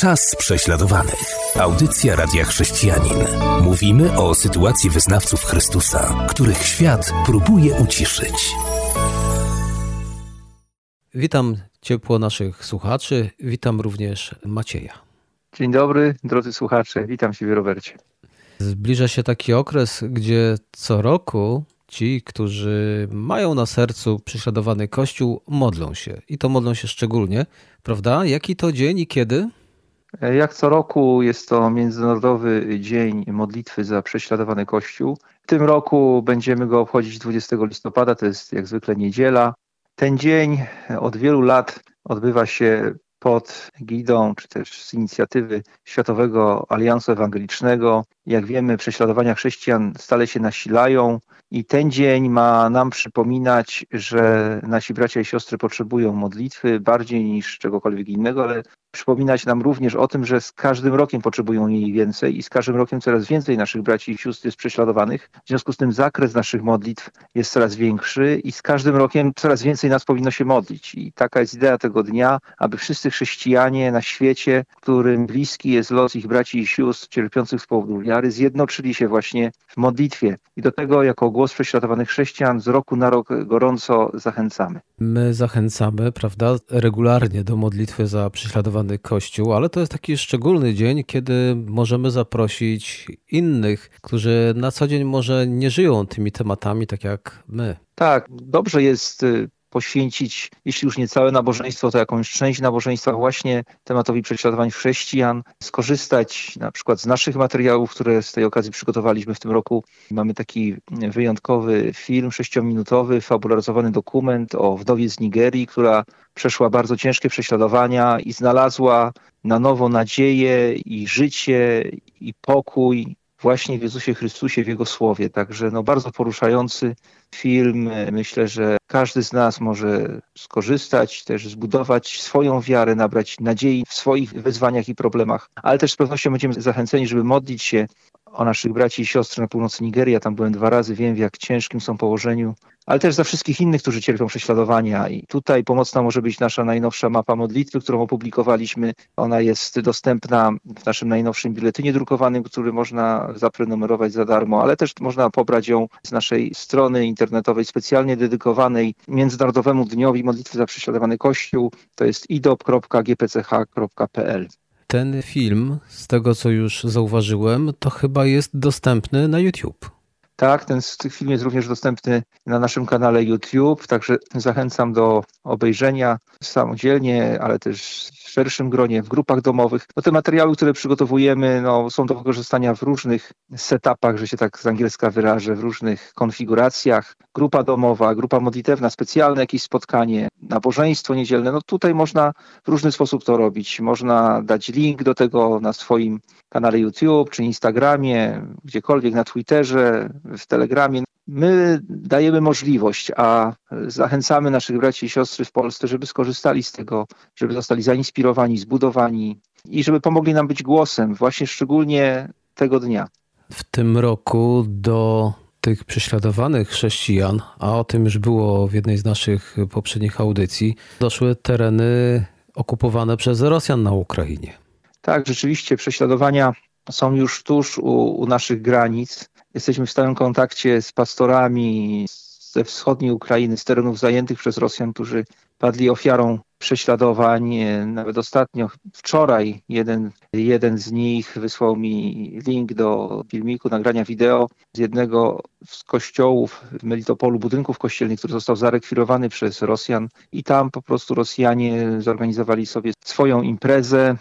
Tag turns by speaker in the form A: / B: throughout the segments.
A: Czas prześladowanych. Audycja Radia Chrześcijanin. Mówimy o sytuacji wyznawców Chrystusa, których świat próbuje uciszyć.
B: Witam ciepło naszych słuchaczy. Witam również Macieja.
C: Dzień dobry, drodzy słuchacze. Witam Ciebie, Robercie.
B: Zbliża się taki okres, gdzie co roku ci, którzy mają na sercu prześladowany Kościół, modlą się. I to modlą się szczególnie, prawda? Jaki to dzień i kiedy?
C: Jak co roku jest to Międzynarodowy Dzień Modlitwy za prześladowany Kościół. W tym roku będziemy go obchodzić 20 listopada, to jest jak zwykle niedziela. Ten dzień od wielu lat odbywa się pod gidą, czy też z inicjatywy Światowego Aliansu Ewangelicznego. Jak wiemy, prześladowania chrześcijan stale się nasilają i ten dzień ma nam przypominać, że nasi bracia i siostry potrzebują modlitwy bardziej niż czegokolwiek innego, ale przypominać nam również o tym, że z każdym rokiem potrzebują jej więcej i z każdym rokiem coraz więcej naszych braci i sióstr jest prześladowanych. W związku z tym zakres naszych modlitw jest coraz większy i z każdym rokiem coraz więcej nas powinno się modlić. I taka jest idea tego dnia, aby wszyscy chrześcijanie na świecie, którym bliski jest los ich braci i sióstr cierpiących z powodu wiary, zjednoczyli się właśnie w modlitwie. I do tego jako głos prześladowanych chrześcijan z roku na rok gorąco zachęcamy.
B: My zachęcamy, prawda, regularnie do modlitwy za prześladowany Kościół, ale to jest taki szczególny dzień, kiedy możemy zaprosić innych, którzy na co dzień może nie żyją tymi tematami tak jak my.
C: Tak, dobrze jest y, poświęcić, jeśli już nie całe nabożeństwo, to jakąś część nabożeństwa właśnie tematowi prześladowań chrześcijan, skorzystać na przykład z naszych materiałów, które z tej okazji przygotowaliśmy w tym roku. Mamy taki wyjątkowy film sześciominutowy, fabularyzowany dokument o wdowie z Nigerii, która przeszła bardzo ciężkie prześladowania i znalazła na nowo nadzieję i życie i pokój właśnie w Jezusie Chrystusie, w Jego Słowie. Także no, bardzo poruszający film. Myślę, że każdy z nas może skorzystać, też zbudować swoją wiarę, nabrać nadziei w swoich wyzwaniach i problemach, ale też z pewnością będziemy zachęceni, żeby modlić się o naszych braci i siostry na północy Nigerii. Tam byłem dwa razy, wiem w jak ciężkim są położeniu, ale też za wszystkich innych, którzy cierpią prześladowania. I tutaj pomocna może być nasza najnowsza mapa modlitwy, którą opublikowaliśmy. Ona jest dostępna w naszym najnowszym biuletynie drukowanym, który można zaprenumerować za darmo, ale też można pobrać ją z naszej strony internetowej specjalnie dedykowanej Międzynarodowemu Dniowi Modlitwy za Prześladowany Kościół. To jest idop.gpch.pl.
B: Ten film, z tego co już zauważyłem, to chyba jest dostępny na YouTube.
C: Tak, ten film jest również dostępny na naszym kanale YouTube, także zachęcam do obejrzenia samodzielnie, ale też w szerszym gronie, w grupach domowych. No te materiały, które przygotowujemy, no, są do wykorzystania w różnych setupach, że się tak z angielska wyrażę, w różnych konfiguracjach. Grupa domowa, grupa modlitewna, specjalne jakieś spotkanie, nabożeństwo niedzielne. No tutaj można w różny sposób to robić. Można dać link do tego na swoim kanale YouTube czy Instagramie, gdziekolwiek na Twitterze, w Telegramie. My dajemy możliwość, a zachęcamy naszych braci i siostry w Polsce, żeby skorzystali z tego, żeby zostali zainspirowani, zbudowani i żeby pomogli nam być głosem właśnie szczególnie tego dnia.
B: W tym roku do tych prześladowanych chrześcijan, a o tym już było w jednej z naszych poprzednich audycji, doszły tereny okupowane przez Rosjan na Ukrainie.
C: Tak, rzeczywiście prześladowania są już tuż u, u naszych granic. Jesteśmy w stałym kontakcie z pastorami ze wschodniej Ukrainy, z terenów zajętych przez Rosjan, którzy padli ofiarą prześladowań. Nawet ostatnio, wczoraj, jeden, jeden z nich wysłał mi link do filmiku, nagrania wideo z jednego z kościołów w Melitopolu, budynków kościelnych, który został zarekwirowany przez Rosjan. I tam po prostu Rosjanie zorganizowali sobie swoją imprezę,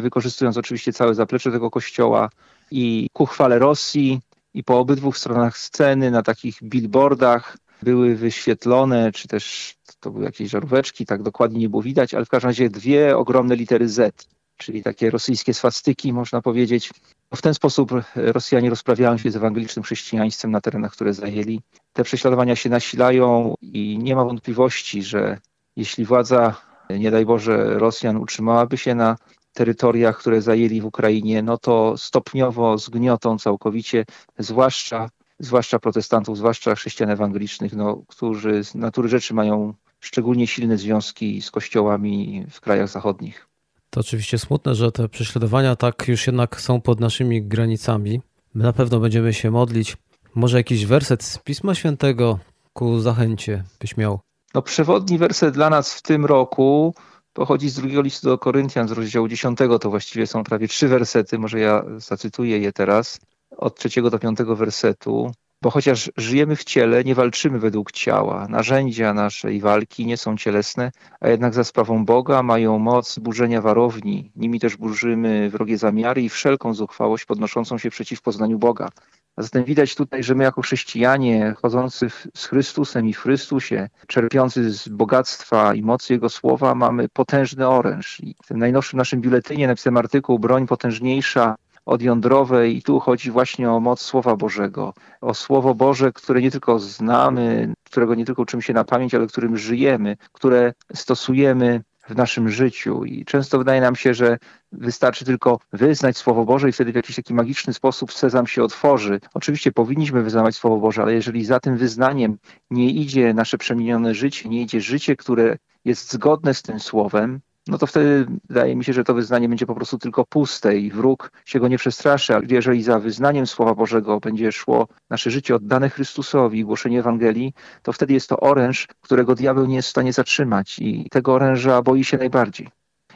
C: wykorzystując oczywiście całe zaplecze tego kościoła i ku chwale Rosji i po obydwu stronach sceny na takich billboardach były wyświetlone, czy też to były jakieś żaróweczki, tak dokładnie nie było widać, ale w każdym razie dwie ogromne litery Z, czyli takie rosyjskie swastyki, można powiedzieć. W ten sposób Rosjanie rozprawiają się z ewangelicznym chrześcijaństwem na terenach, które zajęli. Te prześladowania się nasilają i nie ma wątpliwości, że jeśli władza, nie daj Boże, Rosjan utrzymałaby się na terytoriach, które zajęli w Ukrainie, no to stopniowo zgniotą całkowicie, zwłaszcza, zwłaszcza protestantów, zwłaszcza chrześcijan ewangelicznych, no, którzy z natury rzeczy mają szczególnie silne związki z kościołami w krajach zachodnich.
B: To oczywiście smutne, że te prześladowania tak już jednak są pod naszymi granicami. My na pewno będziemy się modlić. Może jakiś werset z Pisma Świętego ku zachęcie byś miał?
C: No, przewodni werset dla nas w tym roku pochodzi z drugiego listu do Koryntian z rozdziału 10. To właściwie są prawie trzy wersety, może ja zacytuję je teraz, od trzeciego do piątego wersetu. Bo chociaż żyjemy w ciele, nie walczymy według ciała. Narzędzia naszej walki nie są cielesne, a jednak za sprawą Boga mają moc burzenia warowni. Nimi też burzymy wrogie zamiary i wszelką zuchwałość podnoszącą się przeciw poznaniu Boga. A zatem widać tutaj, że my jako chrześcijanie chodzący z Chrystusem i w Chrystusie, czerpiący z bogactwa i mocy Jego słowa, mamy potężny oręż. I w tym najnowszym naszym biuletynie napisałem artykuł Broń potężniejsza od jądrowej i tu chodzi właśnie o moc Słowa Bożego, o Słowo Boże, które nie tylko znamy, którego nie tylko uczymy się na pamięć, ale którym żyjemy, które stosujemy w naszym życiu. I często wydaje nam się, że wystarczy tylko wyznać Słowo Boże i wtedy w jakiś taki magiczny sposób sezam się otworzy. Oczywiście powinniśmy wyznawać Słowo Boże, ale jeżeli za tym wyznaniem nie idzie nasze przemienione życie, nie idzie życie, które jest zgodne z tym Słowem, no to wtedy wydaje mi się, że to wyznanie będzie po prostu tylko puste i wróg się go nie przestraszy. A jeżeli za wyznaniem Słowa Bożego będzie szło nasze życie oddane Chrystusowi głoszenie Ewangelii, to wtedy jest to oręż, którego diabeł nie jest w stanie zatrzymać i tego oręża boi się najbardziej.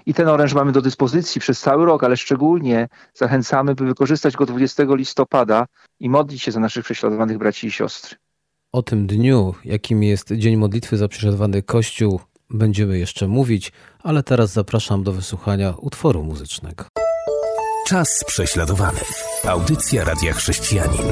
C: I ten oręż mamy do dyspozycji przez cały rok, ale szczególnie zachęcamy, by wykorzystać go 20 listopada i modlić się za naszych prześladowanych braci i siostry.
B: O tym dniu, jakim jest Dzień Modlitwy za prześladowany Kościół, będziemy jeszcze mówić, ale teraz zapraszam do wysłuchania utworu muzycznego.
A: Czas prześladowany. Audycja Radia Chrześcijanin.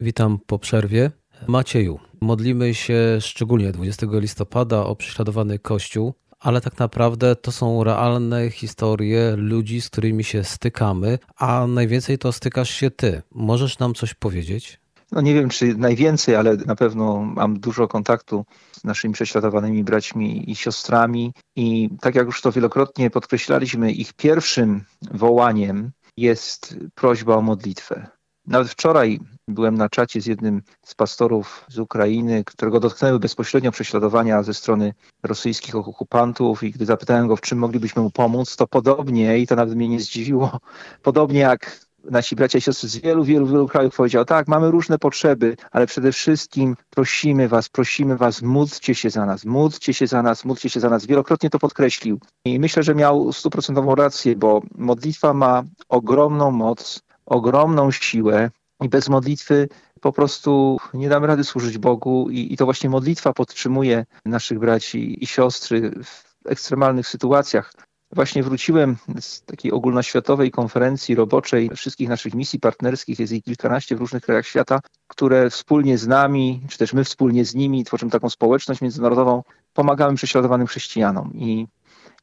B: Witam po przerwie. Macieju, modlimy się szczególnie 20 listopada o prześladowany Kościół, ale tak naprawdę to są realne historie ludzi, z którymi się stykamy, a najwięcej to stykasz się ty. Możesz nam coś powiedzieć?
C: No nie wiem, czy najwięcej, ale na pewno mam dużo kontaktu z naszymi prześladowanymi braćmi i siostrami. I tak jak już to wielokrotnie podkreślaliśmy, ich pierwszym wołaniem jest prośba o modlitwę. Nawet wczoraj byłem na czacie z jednym z pastorów z Ukrainy, którego dotknęły bezpośrednio prześladowania ze strony rosyjskich okupantów i gdy zapytałem go, w czym moglibyśmy mu pomóc, to podobnie, i to nawet mnie nie zdziwiło, podobnie jak nasi bracia i siostry z wielu, wielu, wielu krajów powiedział, tak, mamy różne potrzeby, ale przede wszystkim prosimy was, prosimy was, módlcie się za nas, módlcie się za nas, módlcie się za nas. Wielokrotnie to podkreślił. I myślę, że miał stuprocentową rację, bo modlitwa ma ogromną moc, ogromną siłę i bez modlitwy po prostu nie damy rady służyć Bogu i, i to właśnie modlitwa podtrzymuje naszych braci i siostry w ekstremalnych sytuacjach. Właśnie wróciłem z takiej ogólnoświatowej konferencji roboczej wszystkich naszych misji partnerskich, jest ich kilkanaście w różnych krajach świata, które wspólnie z nami, czy też my wspólnie z nimi tworzymy taką społeczność międzynarodową, pomagamy prześladowanym chrześcijanom. I,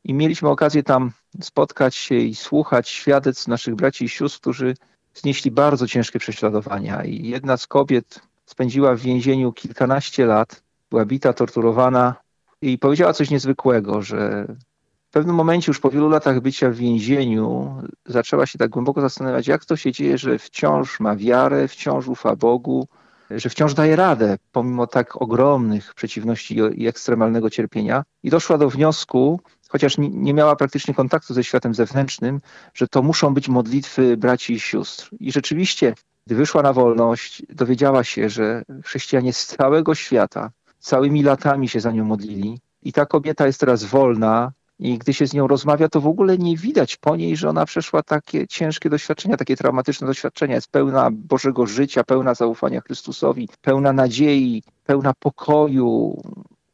C: i mieliśmy okazję tam spotkać się i słuchać świadectw naszych braci i sióstr, którzy znieśli bardzo ciężkie prześladowania. I jedna z kobiet spędziła w więzieniu kilkanaście lat, była bita, torturowana i powiedziała coś niezwykłego, że w pewnym momencie, już po wielu latach bycia w więzieniu, zaczęła się tak głęboko zastanawiać, jak to się dzieje, że wciąż ma wiarę, wciąż ufa Bogu, że wciąż daje radę, pomimo tak ogromnych przeciwności i ekstremalnego cierpienia. I doszła do wniosku, chociaż nie miała praktycznie kontaktu ze światem zewnętrznym, że to muszą być modlitwy braci i sióstr. I rzeczywiście, gdy wyszła na wolność, dowiedziała się, że chrześcijanie z całego świata całymi latami się za nią modlili. I ta kobieta jest teraz wolna, i gdy się z nią rozmawia, to w ogóle nie widać po niej, że ona przeszła takie ciężkie doświadczenia, takie traumatyczne doświadczenia. Jest pełna Bożego życia, pełna zaufania Chrystusowi, pełna nadziei, pełna pokoju.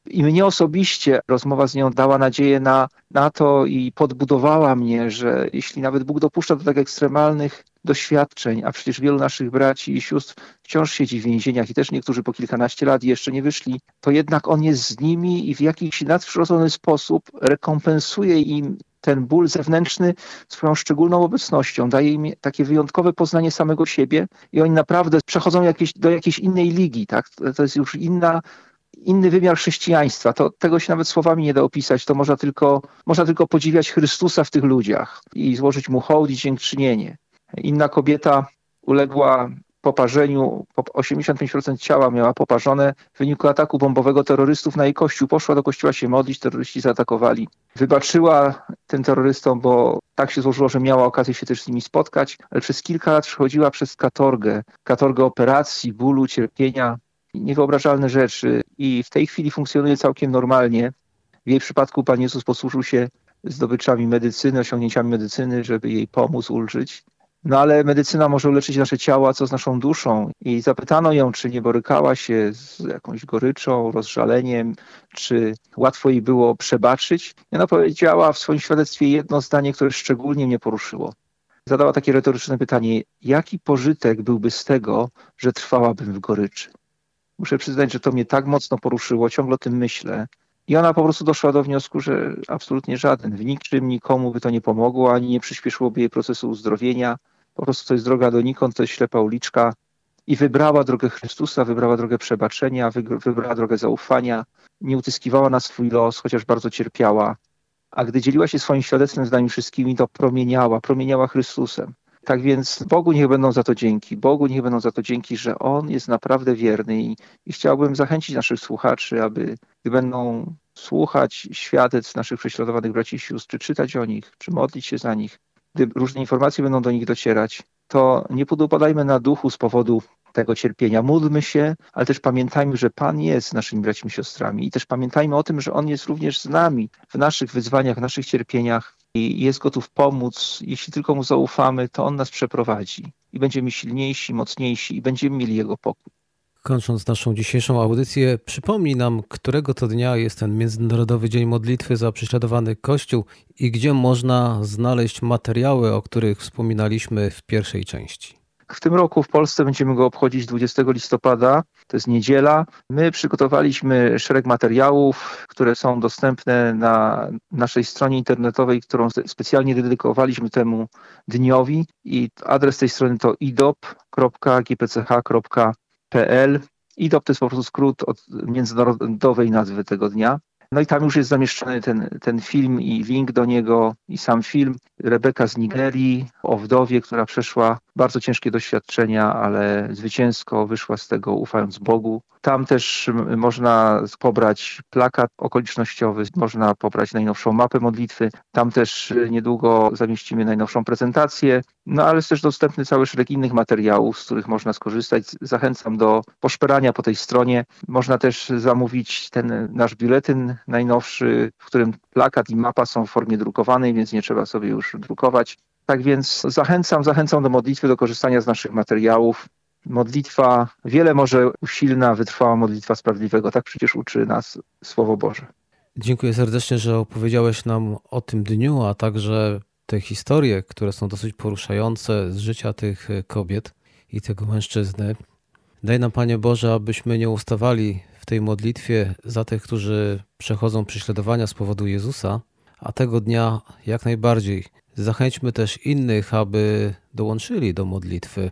C: I mnie osobiście rozmowa z nią dała nadzieję na, na to i podbudowała mnie, że jeśli nawet Bóg dopuszcza do tak ekstremalnych doświadczeń, a przecież wielu naszych braci i sióstr wciąż siedzi w więzieniach i też niektórzy po kilkanaście lat jeszcze nie wyszli, to jednak On jest z nimi i w jakiś nadprzyrodzony sposób rekompensuje im ten ból zewnętrzny swoją szczególną obecnością, daje im takie wyjątkowe poznanie samego siebie i oni naprawdę przechodzą jakieś, do jakiejś innej ligi, tak? To jest już inna inny wymiar chrześcijaństwa. To, tego się nawet słowami nie da opisać. To można tylko, można tylko podziwiać Chrystusa w tych ludziach i złożyć mu hołd i dziękczynienie. Inna kobieta uległa poparzeniu, 85% ciała miała poparzone w wyniku ataku bombowego terrorystów na jej kościół. Poszła do kościoła się modlić, terroryści zaatakowali. Wybaczyła tym terrorystom, bo tak się złożyło, że miała okazję się też z nimi spotkać, ale przez kilka lat przechodziła przez katorgę, katorgę operacji, bólu, cierpienia, niewyobrażalne rzeczy i w tej chwili funkcjonuje całkiem normalnie. W jej przypadku Pan Jezus posłużył się zdobyczami medycyny, osiągnięciami medycyny, żeby jej pomóc, ulżyć. No ale medycyna może uleczyć nasze ciała, co z naszą duszą. I zapytano ją, czy nie borykała się z jakąś goryczą, rozżaleniem, czy łatwo jej było przebaczyć. I ona powiedziała w swoim świadectwie jedno zdanie, które szczególnie mnie poruszyło. Zadała takie retoryczne pytanie, jaki pożytek byłby z tego, że trwałabym w goryczy? Muszę przyznać, że to mnie tak mocno poruszyło, ciągle o tym myślę. I ona po prostu doszła do wniosku, że absolutnie żaden. W niczym nikomu by to nie pomogło, ani nie przyspieszyłoby jej procesu uzdrowienia. Po prostu to jest droga donikąd, to jest ślepa uliczka. I wybrała drogę Chrystusa, wybrała drogę przebaczenia, wybrała drogę zaufania. Nie utyskiwała na swój los, chociaż bardzo cierpiała. A gdy dzieliła się swoim świadectwem z nami wszystkimi, to promieniała, promieniała Chrystusem. Tak więc Bogu niech będą za to dzięki. Bogu niech będą za to dzięki, że On jest naprawdę wierny i, i chciałbym zachęcić naszych słuchaczy, aby gdy będą słuchać świadectw naszych prześladowanych braci i sióstr, czy czytać o nich, czy modlić się za nich, gdy różne informacje będą do nich docierać, to nie podupadajmy na duchu z powodu tego cierpienia. Módlmy się, ale też pamiętajmy, że Pan jest naszymi braćmi i siostrami i też pamiętajmy o tym, że On jest również z nami w naszych wyzwaniach, w naszych cierpieniach i jest gotów pomóc. Jeśli tylko Mu zaufamy, to On nas przeprowadzi i będziemy silniejsi, mocniejsi i będziemy mieli Jego pokój.
B: Kończąc naszą dzisiejszą audycję, przypomnij nam, którego to dnia jest ten Międzynarodowy Dzień Modlitwy za prześladowany Kościół i gdzie można znaleźć materiały, o których wspominaliśmy w pierwszej części.
C: W tym roku w Polsce będziemy go obchodzić 20 listopada, to jest niedziela. My przygotowaliśmy szereg materiałów, które są dostępne na naszej stronie internetowej, którą specjalnie dedykowaliśmy temu dniowi i adres tej strony to idop.gpch.pl. IDOP to jest po prostu skrót od międzynarodowej nazwy tego dnia. No i tam już jest zamieszczony ten, ten film i link do niego i sam film. Rebeka z Nigerii o wdowie, która przeszła bardzo ciężkie doświadczenia, ale zwycięsko wyszła z tego ufając Bogu. Tam też można pobrać plakat okolicznościowy, można pobrać najnowszą mapę modlitwy. Tam też niedługo zamieścimy najnowszą prezentację. No ale jest też dostępny cały szereg innych materiałów, z których można skorzystać. Zachęcam do poszperania po tej stronie. Można też zamówić ten nasz biuletyn najnowszy, w którym plakat i mapa są w formie drukowanej, więc nie trzeba sobie już drukować. Tak więc zachęcam, zachęcam do modlitwy, do korzystania z naszych materiałów. Modlitwa, wiele może usilna, wytrwała modlitwa sprawiedliwego. Tak przecież uczy nas Słowo Boże.
B: Dziękuję serdecznie, że opowiedziałeś nam o tym dniu, a także te historie, które są dosyć poruszające z życia tych kobiet i tego mężczyzny. Daj nam, Panie Boże, abyśmy nie ustawali w tej modlitwie za tych, którzy przechodzą prześladowania z powodu Jezusa, a tego dnia jak najbardziej zachęćmy też innych, aby dołączyli do modlitwy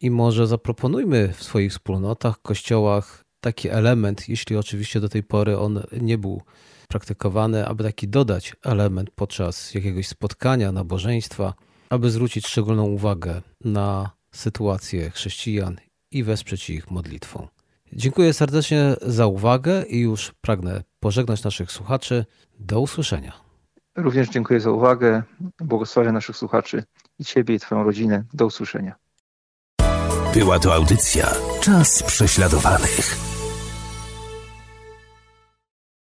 B: i może zaproponujmy w swoich wspólnotach, kościołach taki element, jeśli oczywiście do tej pory on nie był praktykowany, aby taki dodać element podczas jakiegoś spotkania, nabożeństwa, aby zwrócić szczególną uwagę na sytuację chrześcijan i wesprzeć ich modlitwą. Dziękuję serdecznie za uwagę i już pragnę pożegnać naszych słuchaczy. Do usłyszenia.
C: Również dziękuję za uwagę. Błogosławię naszych słuchaczy i Ciebie i Twoją rodzinę. Do usłyszenia.
A: Była to audycja Czas prześladowanych.